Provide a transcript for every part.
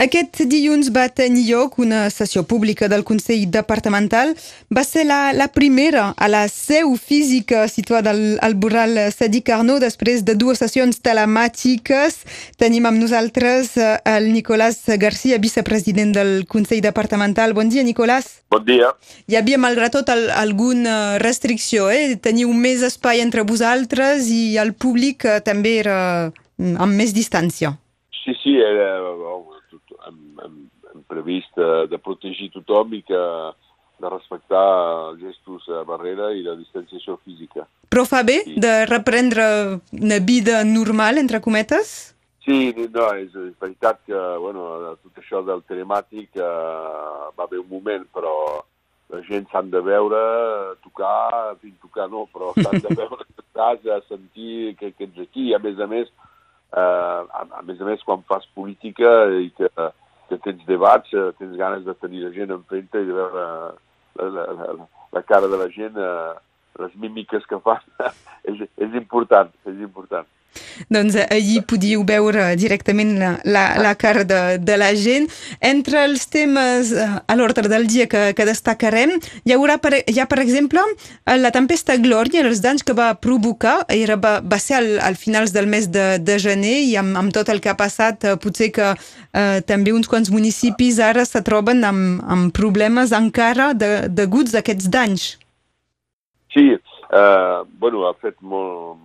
Aquest dilluns va tenir lloc una sessió pública del Consell Departamental. Va ser la, la primera a la seu física situada al, al Borral Sadi Carnot després de dues sessions telemàtiques. Tenim amb nosaltres eh, el Nicolás Garcia, vicepresident del Consell Departamental. Bon dia, Nicolás. Bon dia. Hi havia, malgrat tot, el, alguna restricció. Eh? Teniu més espai entre vosaltres i el públic eh, també era mm, amb més distància. Sí, sí, era, hem, hem previst de, de protegir tothom i que de respectar els gestos a barrera i la distanciació física. Però fa bé sí. de reprendre una vida normal, entre cometes? Sí, no, és, és veritat que bueno, tot això del telemàtic eh, va haver un moment, però la gent s'han de veure, tocar, en fi, tocar no, però s'han de veure a casa, sentir que, que ets aquí, a més a més, eh, a, a més a més quan fas política i que, que tens debats, eh, tens ganes de tenir la gent enfrente i de veure la, la, la, la cara de la gent, eh, les mímiques que fan, és, és important, és important. Doncs eh, allí podíeu veure directament la, la, la cara de, de la gent. Entre els temes eh, a l'ordre del dia que, que destacarem, hi haurà, per, hi ha, per exemple, eh, la tempesta Glòria, els danys que va provocar, era, va, va ser al, al finals del mes de, de gener i amb, amb tot el que ha passat, potser que eh, també uns quants municipis ara se troben amb, amb problemes encara de, deguts a aquests danys. Sí, eh, bueno, ha fet molt,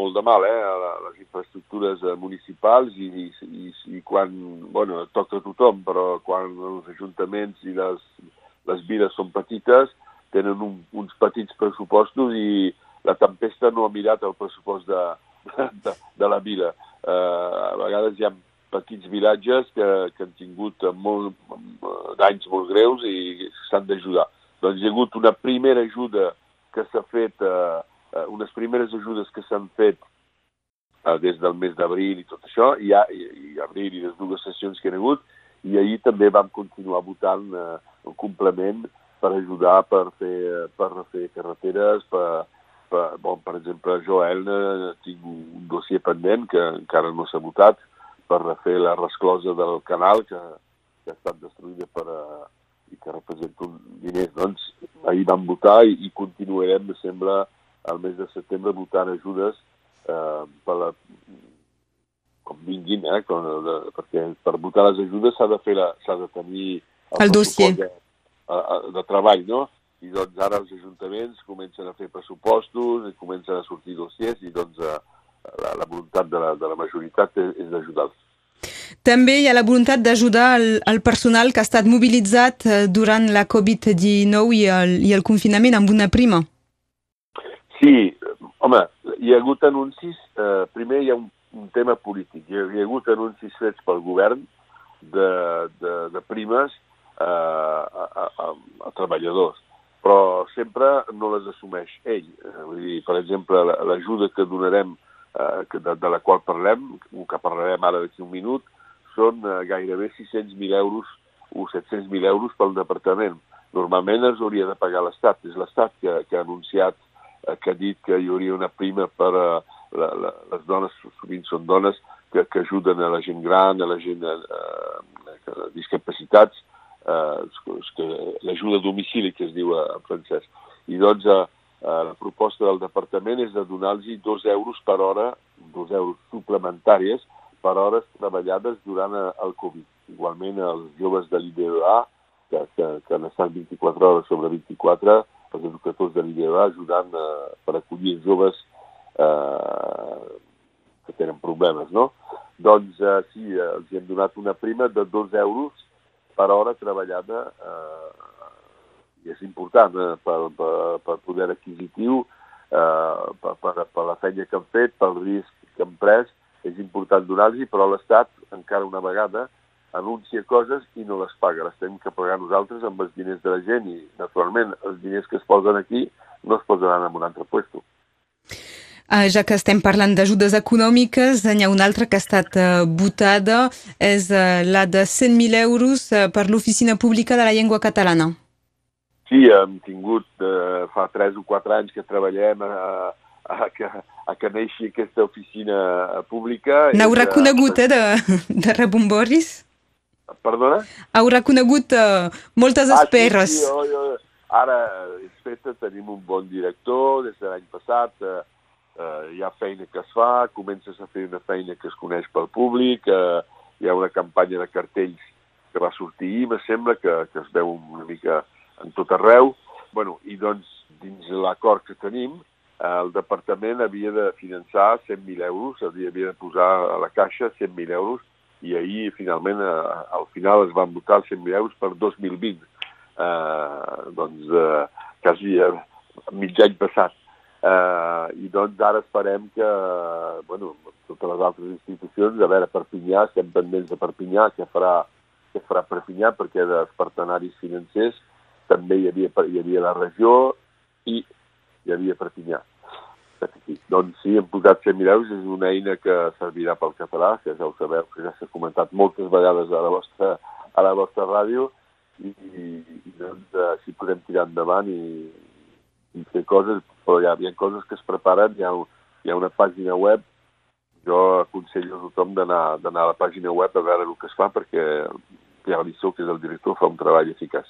molt de mal eh, a les infraestructures eh, municipals i, i, i quan, bueno, toca a tothom, però quan els ajuntaments i les, les viles són petites, tenen un, uns petits pressupostos i la tempesta no ha mirat el pressupost de, de, de la vila. Eh, a vegades hi ha petits vilatges que, que han tingut molt, danys molt greus i s'han d'ajudar. Doncs hi ha hagut una primera ajuda que s'ha fet eh, eh, unes primeres ajudes que s'han fet eh, des del mes d'abril i tot això, i, i, i abril i les dues sessions que hi ha hagut, i ahir també vam continuar votant eh, un complement per ajudar per fer, per fer carreteres, per, per, bon, per exemple, jo Elna tinc un dossier pendent que encara no s'ha votat per refer la resclosa del canal que, que ha estat destruïda per, uh, i que representa un diners. Doncs ahir vam votar i, i continuarem, sembla, al mes de setembre votant ajudes eh, per la, com vinguin, eh, com, de, perquè per votar les ajudes s'ha de fer s'ha de tenir el, el dossier de, de treball, no? I doncs ara els ajuntaments comencen a fer pressupostos i comencen a sortir dossiers i doncs eh, la, la voluntat de la, de la majoritat és, és d'ajudar-los. També hi ha la voluntat d'ajudar el, el personal que ha estat mobilitzat eh, durant la Covid-19 i, el, i el confinament amb una prima. Sí, home, hi ha hagut anuncis, eh, primer hi ha un, un tema polític, hi ha, hi ha hagut anuncis fets pel govern de, de, de primes eh, a, a, a, a treballadors, però sempre no les assumeix ell. Eh, vull dir, per exemple, l'ajuda que donarem, eh, que de, de la qual parlem, que parlarem ara d'aquí un minut, són eh, gairebé 600.000 euros o 700.000 euros pel departament. Normalment es hauria de pagar l'Estat, és l'Estat que, que ha anunciat Eh, que ha dit que hi hauria una prima per a la, la, les dones, sovint són dones, que, que ajuden a la gent gran, a la gent eh, amb discapacitats, eh, que l'ajuda a domicili, que es diu en francès. I doncs eh, eh, la proposta del departament és de donar-los dos euros per hora, dos euros suplementàries per hores treballades durant eh, el Covid. Igualment els joves de l'IDEA, que, que, que han estat 24 hores sobre 24, els educadors de l'IDEA ajudant eh, per acollir joves eh, que tenen problemes, no? Doncs eh, sí, eh, els hem donat una prima de 2 euros per hora treballada eh, i és important eh, per, per, per poder adquisitiu, eh, per, per, per la feina que han fet, pel risc que han pres, és important donar-los, però l'Estat, encara una vegada, anuncia coses i no les paga. Les tenim que pagar nosaltres amb els diners de la gent i, naturalment, els diners que es posen aquí no es posaran en un altre puesto. Uh, ja que estem parlant d'ajudes econòmiques, n'hi ha una altra que ha estat uh, votada, és uh, la de 100.000 euros uh, per l'Oficina Pública de la Llengua Catalana. Sí, hem tingut, fa 3 o 4 anys que treballem a, a, a, que, a que neixi aquesta oficina pública. N'heu reconegut, eh, de, de rebomboris? Perdona? Haurà conegut uh, moltes esperes. Ah, sí, sí, oh, oh. Ara és feta, tenim un bon director des de l'any passat, eh, eh, hi ha feina que es fa, comences a fer una feina que es coneix pel públic, eh, hi ha una campanya de cartells que va sortir ahir, me sembla, que, que es veu una mica en tot arreu. bueno, I doncs, dins l'acord que tenim, eh, el departament havia de finançar 100.000 euros, havia, havia de posar a la caixa 100.000 euros, i ahir, finalment, eh, al final es van votar els 100.000 euros per 2020 eh, doncs, eh, quasi eh, mig any passat. Eh, I doncs ara esperem que, bueno, totes les altres institucions, a veure, Perpinyà, estem pendents de Perpinyà, què farà, què farà Perpinyà, perquè dels partenaris financers també hi havia, hi havia la regió i hi havia Perpinyà. Doncs sí, hem posat 100.000 euros, és una eina que servirà pel català, que ja ho sabeu, que ja s'ha comentat moltes vegades a la vostra, a la vostra ràdio, i, i, i doncs així podem tirar endavant i, i fer coses, però hi hi ha coses que es preparen, hi ha, hi ha una pàgina web, jo aconsello a tothom d'anar a la pàgina web a veure el que es fa perquè Pierre Lissó, que és el director, fa un treball eficaç.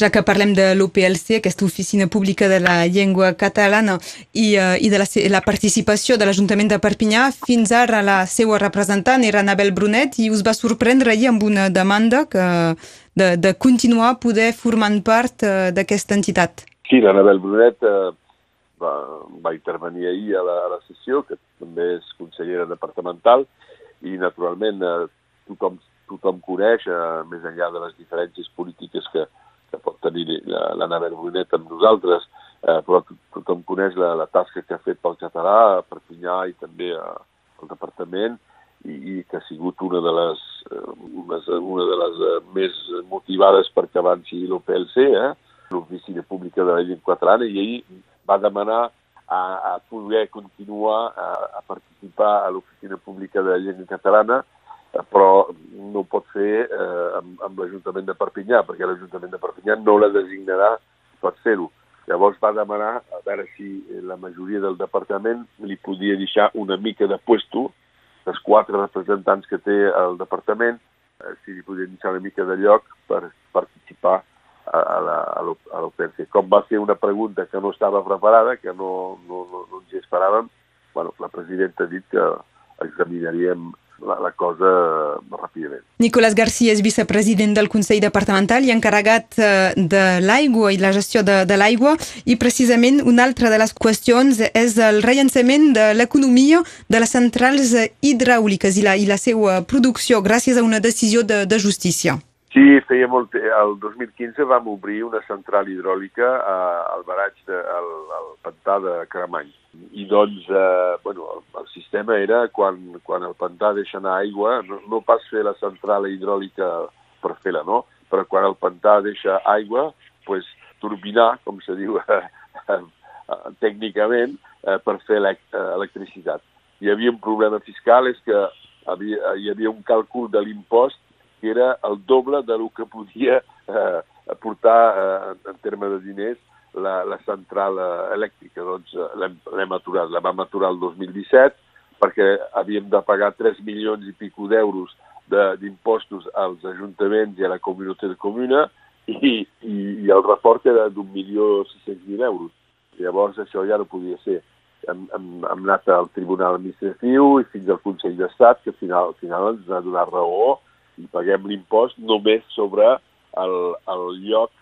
Ja que parlem de l'OPLC, aquesta oficina pública de la llengua catalana i, uh, i de la, la participació de l'Ajuntament de Perpinyà, fins ara la seva representant era Anabel Brunet i us va sorprendre ahir amb una demanda que, de, de continuar poder formant part uh, d'aquesta entitat. Sí, l'Anabel Brunet uh, va, va intervenir ahir a la, a la sessió, que també és consellera departamental, i naturalment uh, tothom tothom coneix, eh, més enllà de les diferències polítiques que, que pot tenir l'Anna Brunet amb nosaltres, eh, però tothom coneix la, la tasca que ha fet pel català a Perpinyà i també a, al departament i, i que ha sigut una de les, eh, una, una de les eh, més motivades perquè avanci l'OPLC, eh, l'Oficina Pública de la Llengua Catalana, i ahir va demanar a, a poder continuar a, a participar a l'Oficina Pública de la Llengua Catalana però fer eh, amb, amb l'Ajuntament de Perpinyà, perquè l'Ajuntament de Perpinyà no la designarà per fer-ho. Llavors va demanar a veure si la majoria del departament li podia deixar una mica de puesto, els quatre representants que té el departament, eh, si li podien deixar una mica de lloc per participar a, l'OPNC. Com va ser una pregunta que no estava preparada, que no, no, no, no ens hi esperàvem, bueno, la presidenta ha dit que examinaríem la, la cosa ràpidament. Nicolás García és vicepresident del Consell Departamental i encarregat eh, de l'aigua i la gestió de, de l'aigua i precisament una altra de les qüestions és el rellançament de l'economia de les centrals hidràuliques i la, i la seva producció gràcies a una decisió de, de justícia. Sí, feia molt... El 2015 vam obrir una central hidròlica al baratge, de, al, al pantà de Caramany. I doncs, eh, bueno, el, sistema era quan, quan el pantà deixa anar aigua, no, no pas fer la central hidròlica per fer-la, no? Però quan el pantà deixa aigua, pues, turbinar, com se diu eh, eh, tècnicament, eh, per fer elect electricitat. Hi havia un problema fiscal, és que havia, hi havia un càlcul de l'impost que era el doble de lo que podia eh, aportar eh, en termes de diners la, la central eh, elèctrica. Doncs eh, l'hem aturat, la vam aturar el 2017 perquè havíem de pagar 3 milions i pico d'euros d'impostos als ajuntaments i a la comunitat de comuna i, i, i el report era d'un milió 600.000 euros. Llavors això ja no podia ser. Hem, hem, hem anat al Tribunal Administratiu i fins al Consell d'Estat, que al final, al final ens ha donat raó i paguem l'impost només sobre el, el lloc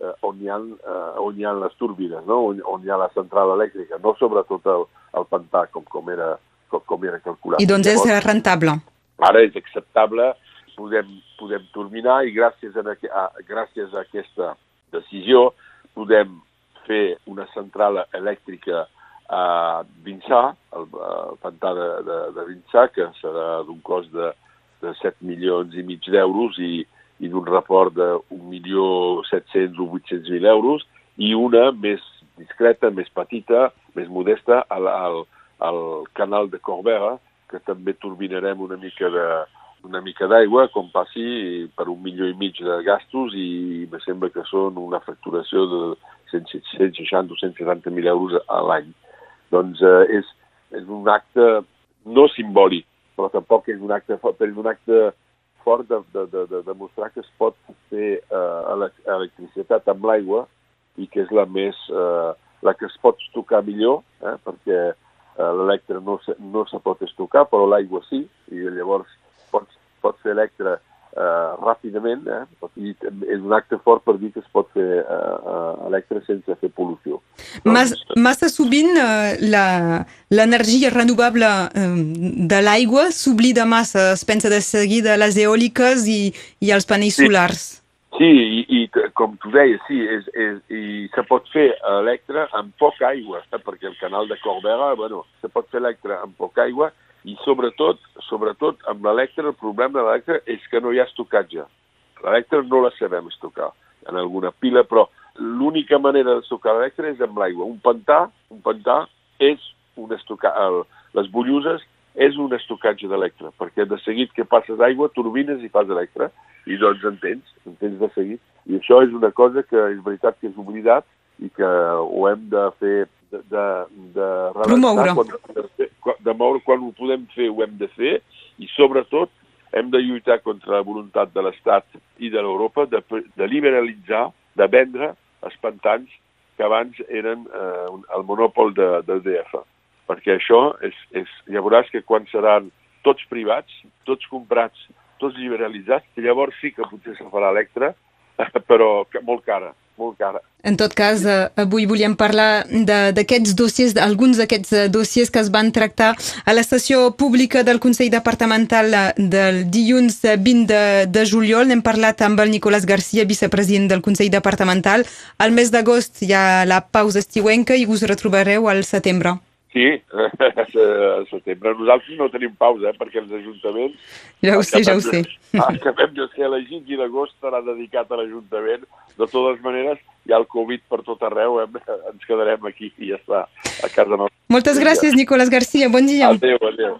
eh, on, hi ha, eh, on hi ha les turbines, no? on, on hi ha la central elèctrica, no sobre tot el, el pantà com, com, era, com, com era calculat. I doncs Llavors, és rentable. Ara és acceptable, podem, podem turbinar i gràcies a, a, gràcies a aquesta decisió podem fer una central elèctrica a Vinçà, el, el pantà de, de, de Vinçà, que serà d'un cost de de 7 milions i mig d'euros i, i d'un report de 1.700.000 o 800.000 euros i una més discreta, més petita, més modesta al, al, al canal de Corbera, que també turbinarem una mica de una mica d'aigua, com passi per un milió i mig de gastos i me sembla que són una facturació de 160 o 170.000 euros a l'any. Doncs eh, és, és un acte no simbòlic, però tampoc és un acte, és un acte fort de, de, de, de demostrar que es pot fer eh, electricitat amb l'aigua i que és la més eh, la que es pot tocar millor, eh, perquè eh, l'electre no, no se pot estocar, però l'aigua sí, i llavors pots, pots fer electre eh, ràpidament, eh, i és un acte fort per dir que es pot fer eh, eh electre sense fer pol·lució. Mas, massa sovint eh, l'energia renovable eh, de l'aigua s'oblida massa, es pensa de seguir de les eòliques i, i els panells sí. solars. Sí, i, i com tu deies, sí, és, és, i se pot fer electre amb poca aigua, eh? perquè el canal de Corbera, bueno, se pot fer electre amb poca aigua i sobretot, sobretot amb l'electre, el problema de l'electre és que no hi ha estocatge. L'electre no la sabem estocar en alguna pila, però l'única manera d'estocar l'electre és amb l'aigua. Un pantà, un pantà és un estocar, el, les bolluses és un estocatge d'electre, perquè de seguit que passes aigua, turbines i fas electre, i doncs entens, entens de seguit. I això és una cosa que és veritat que és oblidat i que ho hem de fer, de, de, de Promoure. Quan, de, moure quan ho podem fer, ho hem de fer, i sobretot hem de lluitar contra la voluntat de l'Estat i de l'Europa de, de liberalitzar, de vendre els pantans que abans eren eh, el monopol de, de DF. Perquè això és, és, ja veuràs que quan seran tots privats, tots comprats tots liberalitzats, llavors sí que potser se farà Electra, però que molt cara, molt cara. En tot cas, eh, avui volíem parlar d'aquests dossiers, alguns d'aquests eh, dossiers que es van tractar a la sessió pública del Consell Departamental eh, del dilluns 20 de, de juliol. N'hem parlat amb el Nicolás Garcia, vicepresident del Consell Departamental. Al mes d'agost hi ha la pausa estiuenca i us retrobareu al setembre. Sí, a setembre. Nosaltres no tenim pausa, eh, perquè els ajuntaments... Ja ho sé, ja ho sé. Acabem de ser elegits i l'agost serà dedicat a l'Ajuntament. De totes maneres, hi ha el Covid per tot arreu, eh? ens quedarem aquí i ja està, a casa nostra. Moltes gràcies, Nicolás García. Bon dia. Adéu, adéu.